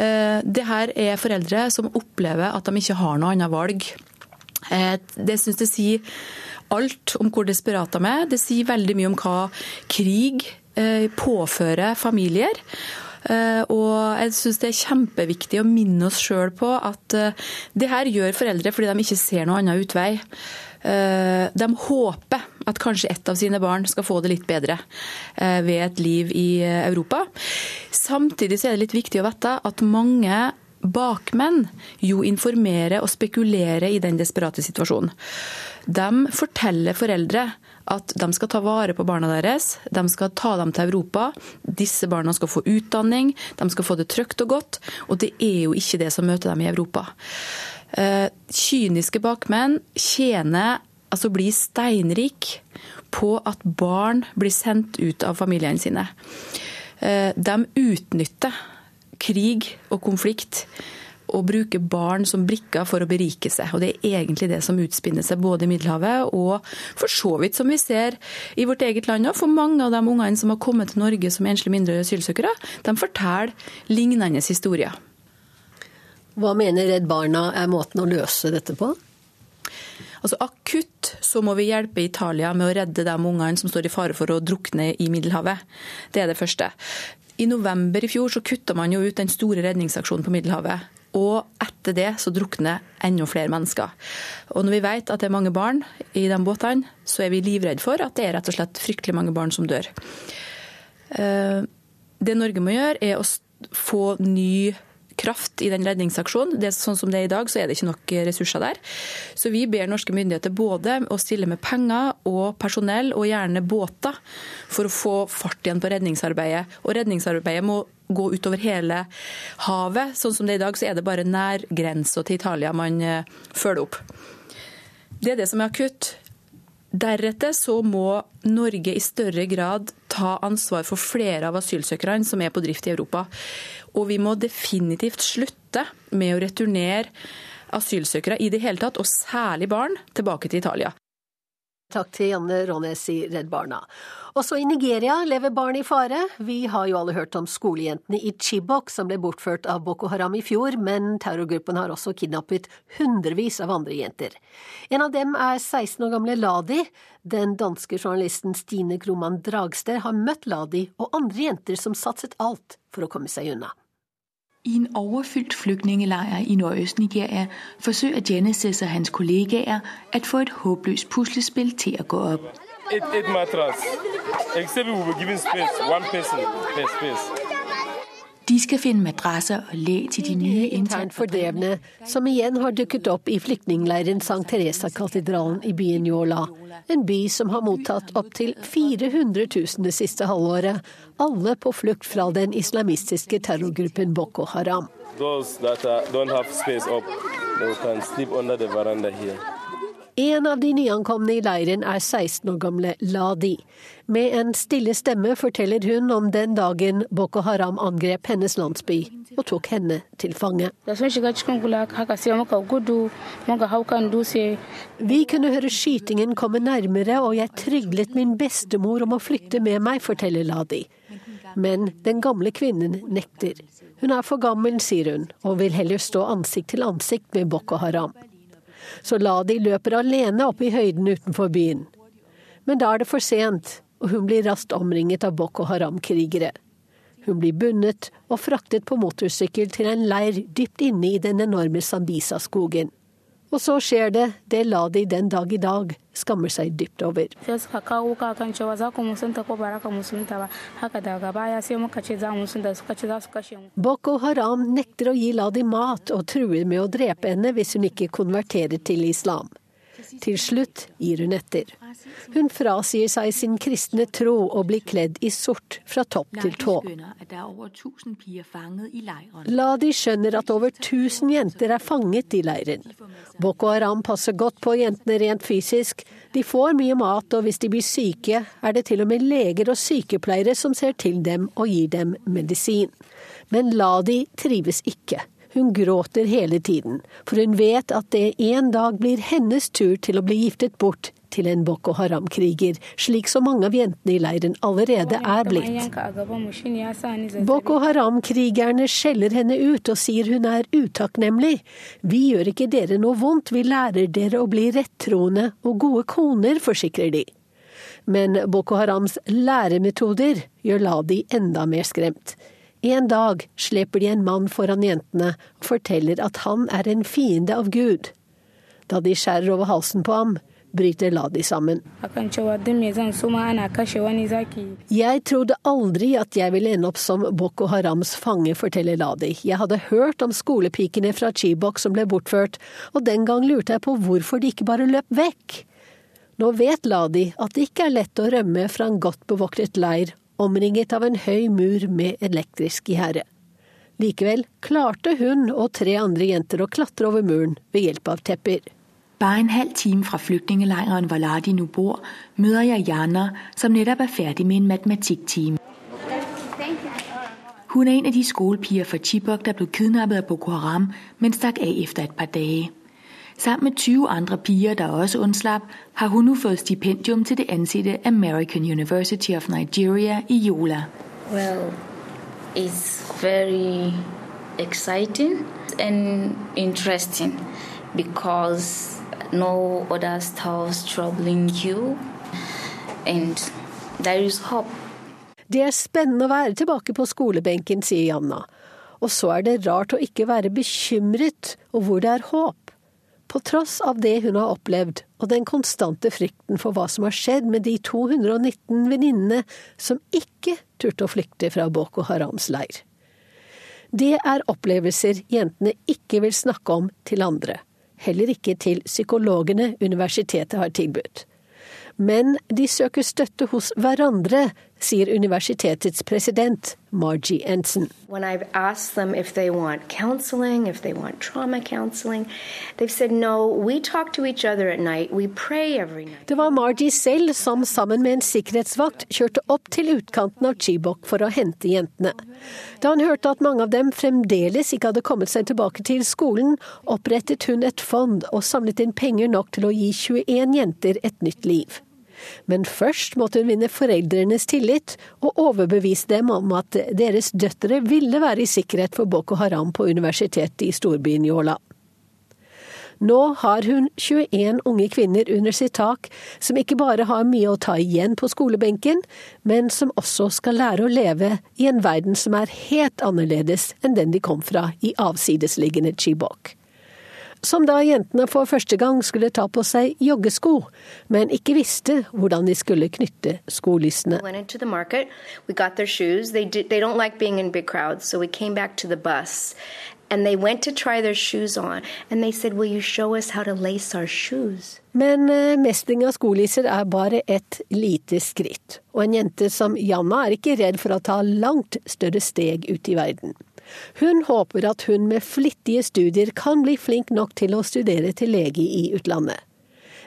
Eh, det her er foreldre som opplever at de ikke har noe annet valg. Eh, det syns det sier alt om hvor desperate de er. Det sier veldig mye om hva krig påfører familier. Eh, og jeg syns det er kjempeviktig å minne oss sjøl på at eh, det her gjør foreldre fordi de ikke ser noen annen utvei. De håper at kanskje ett av sine barn skal få det litt bedre ved et liv i Europa. Samtidig er det litt viktig å vite at mange bakmenn jo informerer og spekulerer i den desperate situasjonen. De forteller foreldre at de skal ta vare på barna deres, de skal ta dem til Europa. Disse barna skal få utdanning, de skal få det trygt og godt. Og det er jo ikke det som møter dem i Europa. Eh, kyniske bakmenn tjener, altså bli steinrik på at barn blir sendt ut av familiene sine. Eh, de utnytter krig og konflikt og bruker barn som brikker for å berike seg. Og Det er egentlig det som utspinner seg både i Middelhavet og for så vidt som vi ser i vårt eget land òg. For mange av de ungene som har kommet til Norge som enslige mindreårige asylsøkere, de forteller lignende historier. Hva mener Redd Barna er måten å løse dette på? Altså Akutt så må vi hjelpe Italia med å redde de ungene som står i fare for å drukne i Middelhavet. Det er det første. I november i fjor så kutta man jo ut den store redningsaksjonen på Middelhavet. Og etter det så drukner enda flere mennesker. Og når vi vet at det er mange barn i de båtene, så er vi livredde for at det er rett og slett fryktelig mange barn som dør. Eh, det Norge må gjøre, er å få ny kraft i den redningsaksjonen. Det, sånn som det er i dag, så er det ikke nok ressurser der. Så vi ber norske myndigheter både å stille med penger og personell, og gjerne båter, for å få fart igjen på redningsarbeidet. Og redningsarbeidet må gå utover hele havet. Sånn som det er i dag, så er det bare nærgrensa til Italia man eh, følger opp. Det er det som er akutt. Deretter så må Norge i større grad ta ansvar for flere av asylsøkerne som er på drift i Europa. Og vi må definitivt slutte med å returnere asylsøkere i det hele tatt, og særlig barn, tilbake til Italia. Takk til Janne Rånes i Redd Barna. Også i Nigeria lever barn i fare. Vi har jo alle hørt om skolejentene i Chibok som ble bortført av Boko Haram i fjor, men terrorgruppen har også kidnappet hundrevis av andre jenter. En av dem er 16 år gamle Ladi. Den danske journalisten Stine Kroman Dragster har møtt Ladi og andre jenter som satset alt for å komme seg unna. I en overfyldt flygtningelejr i Nordøst-Nigeria forsøger Genesis og hans kollegaer at få et håpløst puslespil til å gå opp. Et, et matras. Except we were given space, one person per space. De skal finne madrasser og le til de nye internt fordrevne, som igjen har dukket opp i flyktningleiren St. Teresa-katedralen i byen Yola. En by som har mottatt opptil 400 000 det siste halvåret. Alle på flukt fra den islamistiske terrorgruppen Boko Haram. Those that uh, don't have space up, they can sleep under the veranda here. En av de nyankomne i leiren er 16 år gamle Ladi. Med en stille stemme forteller hun om den dagen Boko Haram angrep hennes landsby og tok henne til fange. Vi kunne høre skytingen komme nærmere, og jeg tryglet min bestemor om å flytte med meg, forteller Ladi. Men den gamle kvinnen nekter. Hun er for gammel, sier hun, og vil heller stå ansikt til ansikt med Boko Haram så Ladi løper alene opp i høyden utenfor byen. Men da er det for sent, og hun blir raskt omringet av Boko Haram-krigere. Hun blir bundet og fraktet på motorsykkel til en leir dypt inne i den enorme Sambisa-skogen. Og så skjer det det Ladi den dag i dag skammer seg dypt over. Boko Haram nekter å gi Ladi mat og truer med å drepe henne hvis hun ikke konverterer til islam. Til slutt gir hun etter. Hun frasier seg sin kristne tro og blir kledd i sort fra topp til tå. Ladi skjønner at over 1000 jenter er fanget i leiren. Boko Haram passer godt på jentene rent fysisk. De får mye mat, og hvis de blir syke, er det til og med leger og sykepleiere som ser til dem og gir dem medisin. Men Ladi trives ikke. Hun gråter hele tiden, for hun vet at det en dag blir hennes tur til å bli giftet bort til en Boko Haram-kriger, slik så mange av jentene i leiren allerede er blitt. Boko Haram-krigerne skjeller henne ut og sier hun er utakknemlig. Vi gjør ikke dere noe vondt, vi lærer dere å bli rettroende og gode koner, forsikrer de. Men Boko Harams læremetoder gjør Ladi enda mer skremt. En dag sleper de en mann foran jentene og forteller at han er en fiende av Gud. Da de skjærer over halsen på ham, bryter Ladi sammen. Jeg trodde aldri at jeg ville ende opp som Boko Harams fange, forteller Ladi. Jeg hadde hørt om skolepikene fra Chibok som ble bortført, og den gang lurte jeg på hvorfor de ikke bare løp vekk. Nå vet Ladi at det ikke er lett å rømme fra en godt bevoktet leir omringet av en høy mur med elektrisk gjerde. Likevel klarte hun og tre andre jenter å klatre over muren ved hjelp av tepper. Bare en halv time fra flyktningleiren hvor Ladi nå bor, møter jeg Jana, som nettopp er ferdig med en matematikktime. Hun er en av de skolepiger fra Chibok der ble kidnappet av Boko Haram, men stakk av etter et par dager. Sammen med 20 andre piger, der også undslap, har hun nu fået stipendium til det ansette American University of Nigeria i Yola. Well, it's very exciting and interesting because no other stuffs troubling you, and there is hope. Det er spennende å være tilbake på skolebenken, sier Janna. Og så er det rart å ikke være bekymret, og hvor det er håp. På tross av det hun har opplevd, og den konstante frykten for hva som har skjedd med de 219 venninnene som ikke turte å flykte fra Boko Harams leir. Det er opplevelser jentene ikke vil snakke om til andre, heller ikke til psykologene universitetet har tilbudt. Men de søker støtte hos hverandre, sier universitetets president Margie Ensen. When I've asked them if they want counseling, if they want trauma counseling, they've said no, we talk to each other at night, we pray every night. Det var Margie selv som sammen med en sikkerhetsvakt kjørte opp til utkanten av Chibok for å hente jentene. Da han hørte at mange av dem fremdeles ikke hadde kommet seg tilbake til skolen, opprettet hun et fond og samlet inn penger nok til å gi 21 jenter et nytt liv. Men først måtte hun vinne foreldrenes tillit og overbevise dem om at deres døtre ville være i sikkerhet for Boko Haram på universitetet i storbyen Yola. Nå har hun 21 unge kvinner under sitt tak, som ikke bare har mye å ta igjen på skolebenken, men som også skal lære å leve i en verden som er helt annerledes enn den de kom fra i avsidesliggende Chibok som da jentene for første gang skulle ta på seg joggesko, men ikke visste hvordan de skulle knytte skolissene. Men eh, mestring av skolisser er bare et lite skritt, og en jente som Janna er ikke redd for å ta langt større steg ut i verden. Hun håper at hun med flittige studier kan bli flink nok til å studere til lege i utlandet.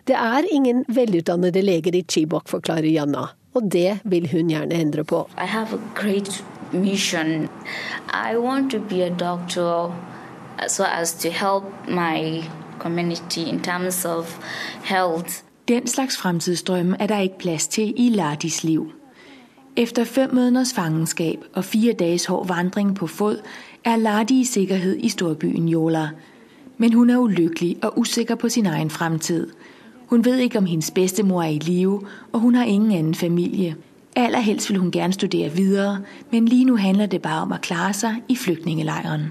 Det er ingen velutdannede leger i Chibok, forklarer Janna, og det vil hun gjerne endre på. I have a great mission. I want to be a doctor so as to help my community in terms of health. Den slags fremtidsdrømme er der ikke plads til i Ladis liv. Efter fem måneders fangenskab og fire dages hård vandring på fod, er Ladi i sikkerhed i storbyen Jola. Men hun er ulykkelig og usikker på sin egen fremtid. Hun ved ikke om hendes bedstemor er i live, og hun har ingen anden familie. Allerhelst vil hun gerne studere videre, men lige nu handler det bare om at klare sig i flygtningelejren.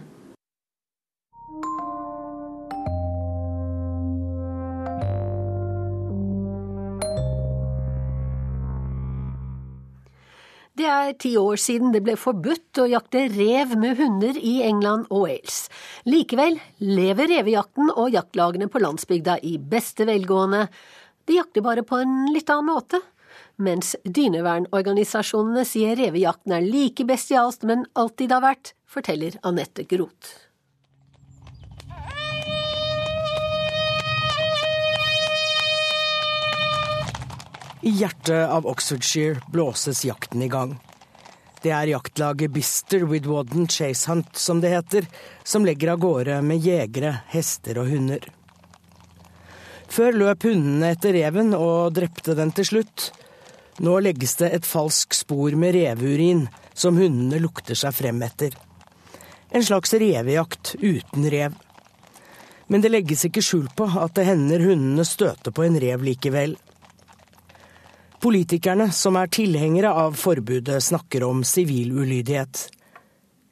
Det er ti år siden det ble forbudt å jakte rev med hunder i England og Wales. Likevel lever revejakten og jaktlagene på landsbygda i beste velgående. De jakter bare på en litt annen måte. Mens dynevernorganisasjonene sier revejakten er like bestialsk, men alltid har vært, forteller Anette Groth. I hjertet av Oxfordshire blåses jakten i gang. Det er jaktlaget Bister with Wadden Chase Hunt, som det heter, som legger av gårde med jegere, hester og hunder. Før løp hundene etter reven og drepte den til slutt. Nå legges det et falsk spor med reveurin som hundene lukter seg frem etter. En slags revejakt uten rev. Men det legges ikke skjul på at det hender hundene støter på en rev likevel. Politikerne som er tilhengere av forbudet, snakker om sivil ulydighet.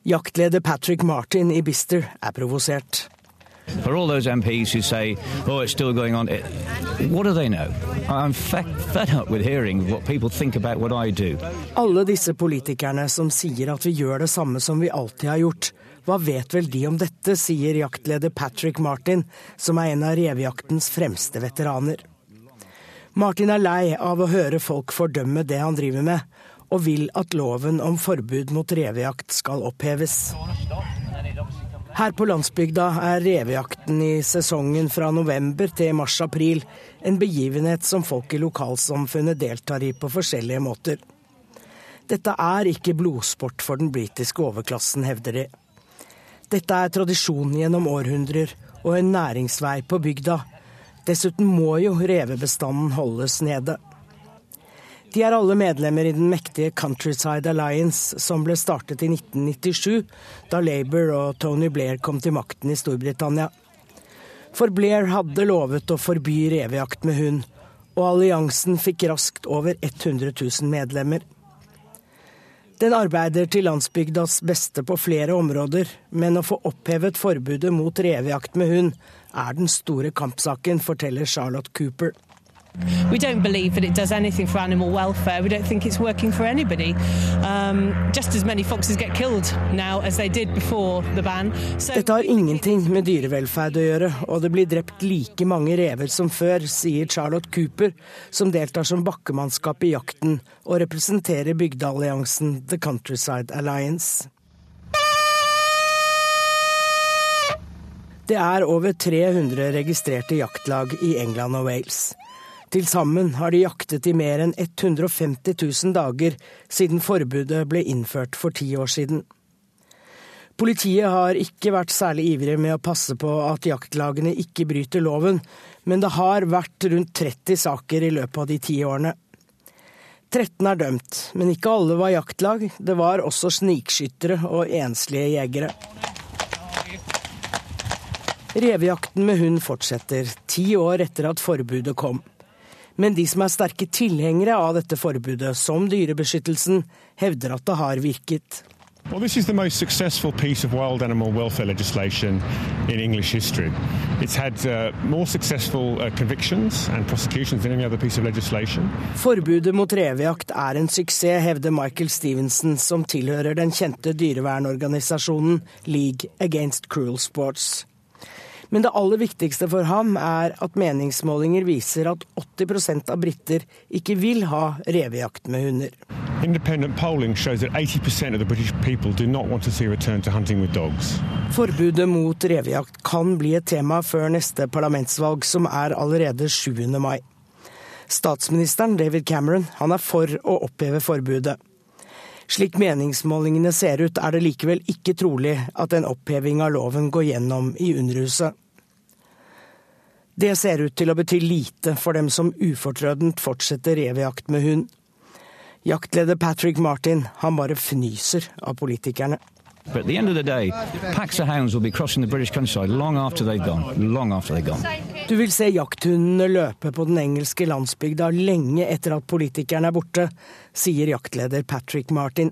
Jaktleder Patrick Martin i Bister er provosert. For all those MPs who say, oh, it's still going on, what do they know? I'm fed up with hearing what people think about what I do. Alle disse politikerne som sier at vi gjør det samme som vi alltid har gjort. Hva vet vel de om dette, sier jaktleder Patrick Martin, som er en av revejaktens fremste veteraner. Martin er lei av å høre folk fordømme det han driver med, og vil at loven om forbud mot revejakt skal oppheves. Her på landsbygda er revejakten i sesongen fra november til mars-april en begivenhet som folk i lokalsamfunnet deltar i på forskjellige måter. Dette er ikke blodsport for den britiske overklassen, hevder de. Dette er tradisjon gjennom århundrer og en næringsvei på bygda Dessuten må jo revebestanden holdes nede. De er alle medlemmer i den mektige Countryside Alliance, som ble startet i 1997, da Labour og Tony Blair kom til makten i Storbritannia. For Blair hadde lovet å forby revejakt med hund, og alliansen fikk raskt over 100 000 medlemmer. Den arbeider til landsbygdas beste på flere områder, men å få opphevet forbudet mot revejakt med hund er den store kampsaken, forteller Charlotte Cooper. We don't believe that it does anything for animal welfare. We don't think it's working for anybody. Um, just as many foxes get killed now as they did before the ban. So Dette har ingenting med dyrevelferd å gjøre, og det blir drept like mange rever som før, sier Charlotte Cooper, som deltar som bakkemannskap i jakten og representerer bygdealliansen The Countryside Alliance. Det er over 300 registrerte jaktlag i England og Wales. Til sammen har de jaktet i mer enn 150 000 dager siden forbudet ble innført for ti år siden. Politiet har ikke vært særlig ivrige med å passe på at jaktlagene ikke bryter loven, men det har vært rundt 30 saker i løpet av de ti årene. 13 er dømt, men ikke alle var jaktlag. Det var også snikskyttere og enslige jegere. Revejakten med hund fortsetter, ti år etter at forbudet kom. Men de som er sterke tilhengere av dette forbudet, som Dyrebeskyttelsen, hevder at det har virket. Well, this is the most successful piece of wild animal welfare legislation in English history. It's had uh, more successful uh, convictions and prosecutions than any other piece of legislation. Forbudet mot revejakt er en suksess, hevder Michael Stevenson, som tilhører den kjente dyrevernorganisasjonen League Against Cruel Sports. Men det aller viktigste for ham er at meningsmålinger viser at 80% av briter ikke vil ha revejakt med hunder. Forbudet mot revejakt kan bli et tema før neste parlamentsvalg, som er allerede 7. mai. Statsministeren David Cameron han er for å oppheve forbudet. Slik meningsmålingene ser ut, er det likevel ikke trolig at en oppheving av loven går gjennom i Underhuset. Det ser ut til å bety lite for dem som ufortrødent fortsetter revejakt med hund. Jaktleder Patrick Martin, han bare fnyser av politikerne. But at the end of the day, packs of hounds will be crossing the British countryside long after they've gone. Long after they've gone. Du vil se jakthundene løpe på den engelske landsbygda lenge etter at politikerne er borte, sier jaktleder Patrick Martin.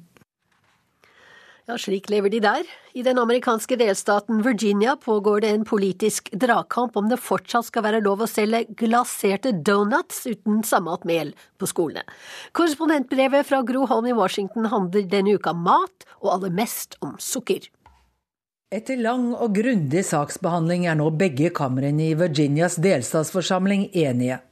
Ja, slik lever de der. I den amerikanske delstaten Virginia pågår det en politisk dragkamp om det fortsatt skal være lov å selge glaserte donuts uten sammalt mel på skolene. Korrespondentbrevet fra Gro Holm i Washington handler denne uka om mat, og aller mest om sukker. Etter lang og grundig saksbehandling er nå begge kamrene i Virginias delstatsforsamling enige.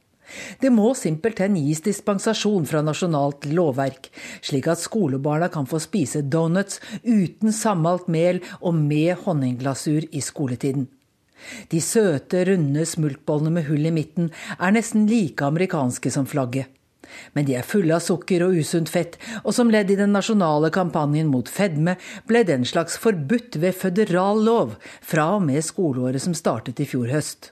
Det må simpelthen gis dispensasjon fra nasjonalt lovverk, slik at skolebarna kan få spise donuts uten sammalt mel og med honningglasur i skoletiden. De søte, runde smultbollene med hull i midten er nesten like amerikanske som flagget. Men de er fulle av sukker og usunt fett, og som ledd i den nasjonale kampanjen mot fedme ble den slags forbudt ved føderal lov fra og med skoleåret som startet i fjor høst.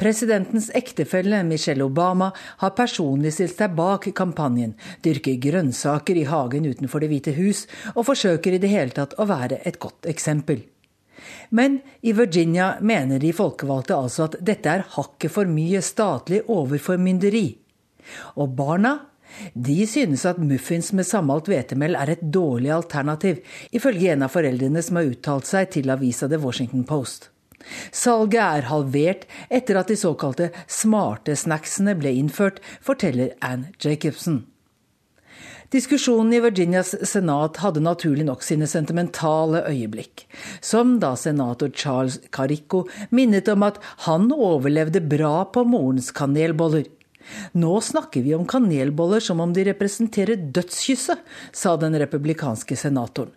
Presidentens ektefelle Michelle Obama har personlig stilt seg bak kampanjen, dyrker grønnsaker i hagen utenfor Det hvite hus og forsøker i det hele tatt å være et godt eksempel. Men i Virginia mener de folkevalgte altså at dette er hakket for mye statlig overformynderi. Og barna de synes at muffins med sammalt hvetemel er et dårlig alternativ, ifølge en av foreldrene som har uttalt seg til avisa The Washington Post. Salget er halvert etter at de såkalte smarte snacksene ble innført, forteller Ann Jacobsen. Diskusjonen i Virginias senat hadde naturlig nok sine sentimentale øyeblikk, som da senator Charles Carico minnet om at han overlevde bra på morens kanelboller. Nå snakker vi om kanelboller som om de representerer dødskysset, sa den republikanske senatoren.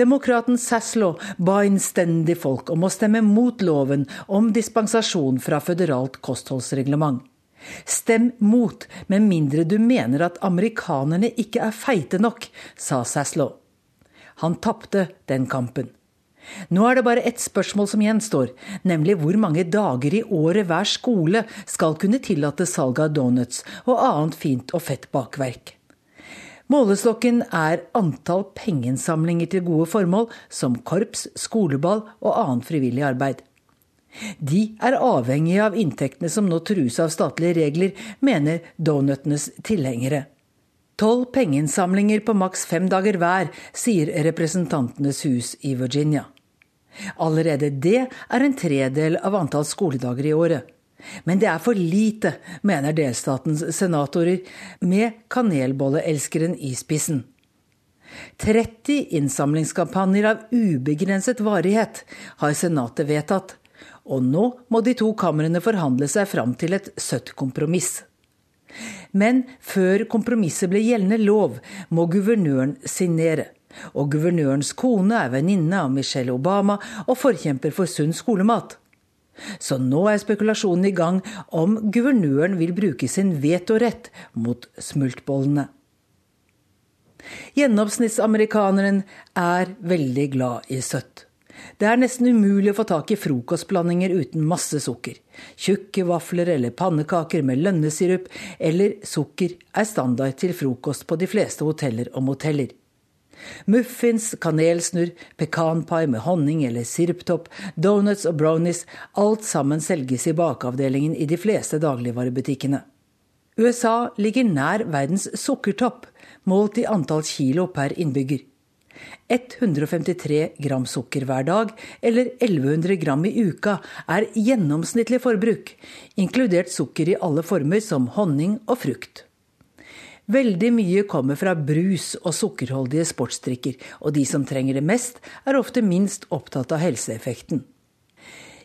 Demokraten Saslo ba innstendig folk om å stemme mot loven om dispensasjon fra føderalt kostholdsreglement. Stem mot, med mindre du mener at amerikanerne ikke er feite nok, sa Saslo. Han tapte den kampen. Nå er det bare ett spørsmål som gjenstår, nemlig hvor mange dager i året hver skole skal kunne tillate salg av donuts og annet fint og fett bakverk. Målestokken er antall pengeinnsamlinger til gode formål, som korps, skoleball og annet frivillig arbeid. De er avhengige av inntektene som nå trues av statlige regler, mener donutenes tilhengere. Tolv pengeinnsamlinger på maks fem dager hver, sier Representantenes hus i Virginia. Allerede det er en tredel av antall skoledager i året. Men det er for lite, mener delstatens senatorer, med kanelbolleelskeren i spissen. 30 innsamlingskampanjer av ubegrenset varighet har Senatet vedtatt, og nå må de to kamrene forhandle seg fram til et søtt kompromiss. Men før kompromisset ble gjeldende lov, må guvernøren signere. Og guvernørens kone er venninne av Michelle Obama og forkjemper for sunn skolemat. Så nå er spekulasjonen i gang om guvernøren vil bruke sin vetorett mot smultbollene. Gjennomsnittsamerikaneren er veldig glad i søtt. Det er nesten umulig å få tak i frokostblandinger uten masse sukker. Tjukke vafler eller pannekaker med lønnesirup eller sukker er standard til frokost på de fleste hoteller og moteller. Muffins, kanelsnurr, pekanpai med honning eller siruptopp, donuts og brownies, alt sammen selges i bakavdelingen i de fleste dagligvarebutikkene. USA ligger nær verdens sukkertopp, målt i antall kilo per innbygger. 153 gram sukker hver dag, eller 1100 gram i uka, er gjennomsnittlig forbruk, inkludert sukker i alle former som honning og frukt. Veldig mye kommer fra brus og sukkerholdige sportsdrikker, og de som trenger det mest, er ofte minst opptatt av helseeffekten.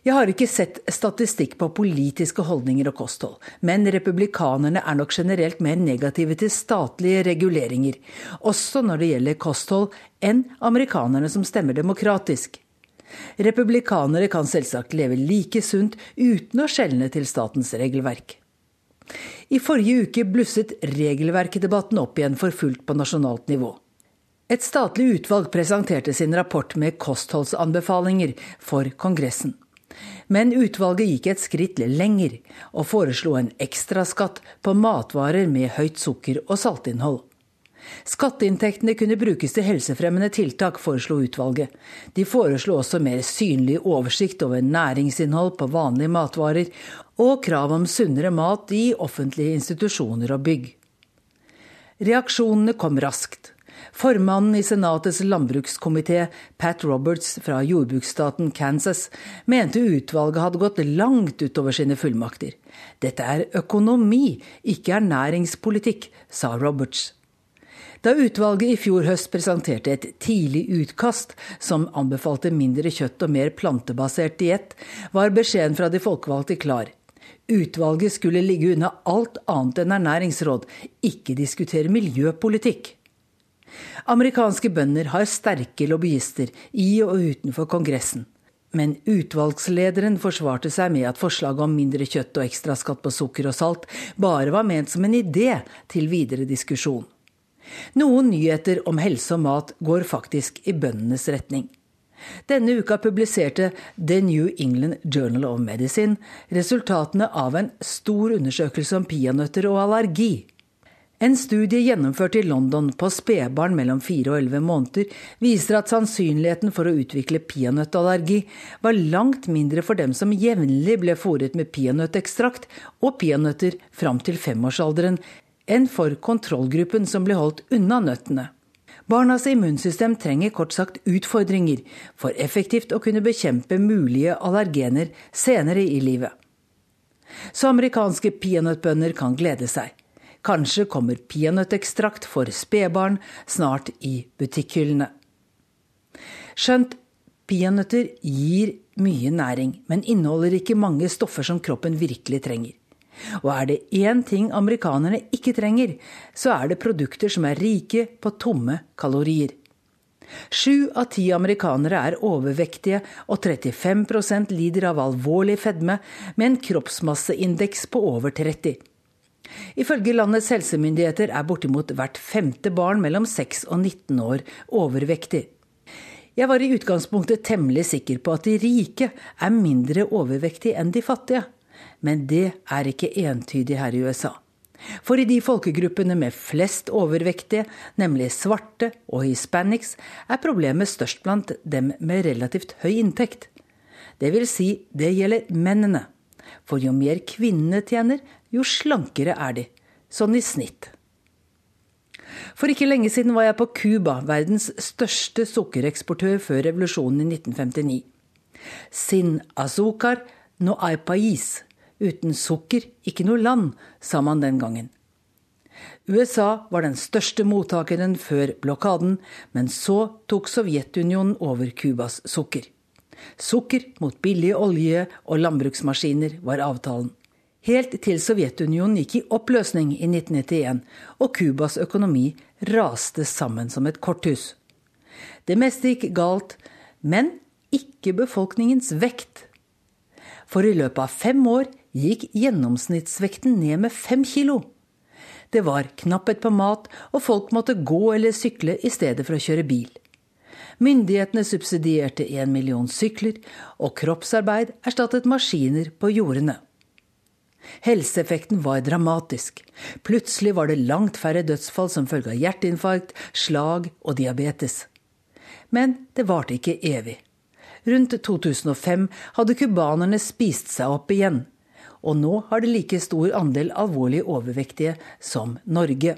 Jeg har ikke sett statistikk på politiske holdninger og kosthold, men republikanerne er nok generelt mer negative til statlige reguleringer, også når det gjelder kosthold, enn amerikanerne som stemmer demokratisk. Republikanere kan selvsagt leve like sunt uten å skjelne til statens regelverk. I forrige uke blusset regelverkdebatten opp igjen for fullt på nasjonalt nivå. Et statlig utvalg presenterte sin rapport med kostholdsanbefalinger for Kongressen. Men utvalget gikk et skritt lenger og foreslo en ekstraskatt på matvarer med høyt sukker- og saltinnhold. Skatteinntektene kunne brukes til helsefremmende tiltak, foreslo utvalget. De foreslo også mer synlig oversikt over næringsinnhold på vanlige matvarer, og krav om sunnere mat i offentlige institusjoner og bygg. Reaksjonene kom raskt. Formannen i Senatets landbrukskomité, Pat Roberts fra jordbruksstaten Kansas, mente utvalget hadde gått langt utover sine fullmakter. Dette er økonomi, ikke ernæringspolitikk, sa Roberts. Da utvalget i fjor høst presenterte et tidlig utkast som anbefalte mindre kjøtt og mer plantebasert diett, var beskjeden fra de folkevalgte klar. Utvalget skulle ligge unna alt annet enn ernæringsråd, ikke diskutere miljøpolitikk. Amerikanske bønder har sterke lobbyister i og utenfor Kongressen. Men utvalgslederen forsvarte seg med at forslaget om mindre kjøtt og ekstraskatt på sukker og salt bare var ment som en idé til videre diskusjon. Noen nyheter om helse og mat går faktisk i bøndenes retning. Denne uka publiserte The New England Journal of Medicine resultatene av en stor undersøkelse om peanøtter og allergi. En studie gjennomført i London på spedbarn mellom 4 og 11 måneder viser at sannsynligheten for å utvikle peanøttallergi var langt mindre for dem som jevnlig ble fôret med peanøttekstrakt og peanøtter fram til femårsalderen, enn for kontrollgruppen som ble holdt unna nøttene. Barnas immunsystem trenger kort sagt utfordringer for effektivt å kunne bekjempe mulige allergener senere i livet. Så amerikanske peanøttbønder kan glede seg. Kanskje kommer peanøttekstrakt for spedbarn snart i butikkhyllene. Skjønt peanøtter gir mye næring, men inneholder ikke mange stoffer som kroppen virkelig trenger. Og er det én ting amerikanerne ikke trenger, så er det produkter som er rike på tomme kalorier. Sju av ti amerikanere er overvektige, og 35% lider av alvorlig fedme med en kroppsmasseindeks på over 30. Ifølge landets helsemyndigheter er bortimot hvert femte barn mellom 6 og 19 år overvektig. Jeg var i utgangspunktet temmelig sikker på at de rike er mindre overvektige enn de fattige. Men det er ikke entydig her i USA. For i de folkegruppene med flest overvektige, nemlig svarte og hispanics, er problemet størst blant dem med relativt høy inntekt. Det vil si, det gjelder mennene. For jo mer kvinnene tjener, jo slankere er de. Sånn i snitt. For ikke lenge siden var jeg på Cuba, verdens største sukkereksportør før revolusjonen i 1959. Sin azúcar no hay país. Uten sukker, ikke noe land, sa man den gangen. USA var den største mottakeren før blokaden, men så tok Sovjetunionen over Cubas sukker. Sukker mot billig olje og landbruksmaskiner var avtalen. Helt til Sovjetunionen gikk i oppløsning i 1991 og Cubas økonomi raste sammen som et korthus. Det meste gikk galt, men ikke befolkningens vekt. For i løpet av fem år gikk gjennomsnittsvekten ned med fem kilo. Det var knapphet på mat, og folk måtte gå eller sykle i stedet for å kjøre bil. Myndighetene subsidierte én million sykler, og kroppsarbeid erstattet maskiner på jordene. Helseeffekten var dramatisk. Plutselig var det langt færre dødsfall som følge av hjerteinfarkt, slag og diabetes. Men det varte ikke evig. Rundt 2005 hadde cubanerne spist seg opp igjen. Og nå har det like stor andel alvorlig overvektige som Norge.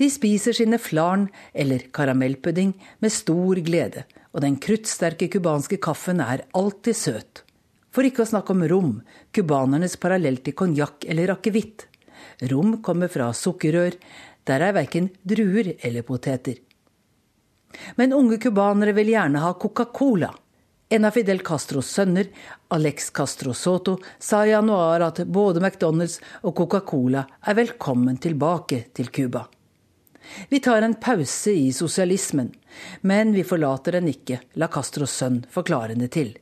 De spiser sine flarn eller karamellpudding med stor glede, og den kruttsterke cubanske kaffen er alltid søt. For ikke å snakke om rom, cubanernes parallell til konjakk eller akevitt. Rom kommer fra sukkerrør, der er verken druer eller poteter. Men unge cubanere vil gjerne ha Coca-Cola. En av Fidel Castros sønner, Alex Castro Soto, sa i januar at både McDonald's og Coca-Cola er velkommen tilbake til Cuba. Vi tar en pause i sosialismen, men vi forlater den ikke, la Castros sønn forklarende til.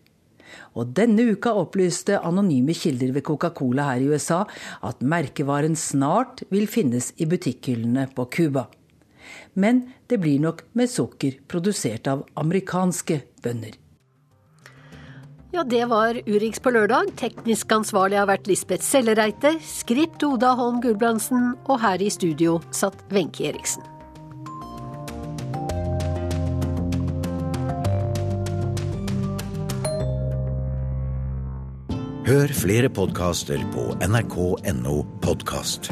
Og denne uka opplyste anonyme kilder ved Coca-Cola her i USA at merkevaren snart vil finnes i butikkhyllene på Cuba. Men det blir nok med sukker produsert av amerikanske bønder. Ja, det var Urix på lørdag. Teknisk ansvarlig har vært Lisbeth Sellereite, skript Oda Holm Gulbrandsen, og her i studio satt Wenche Eriksen. Hør flere podkaster på nrk.no podkast.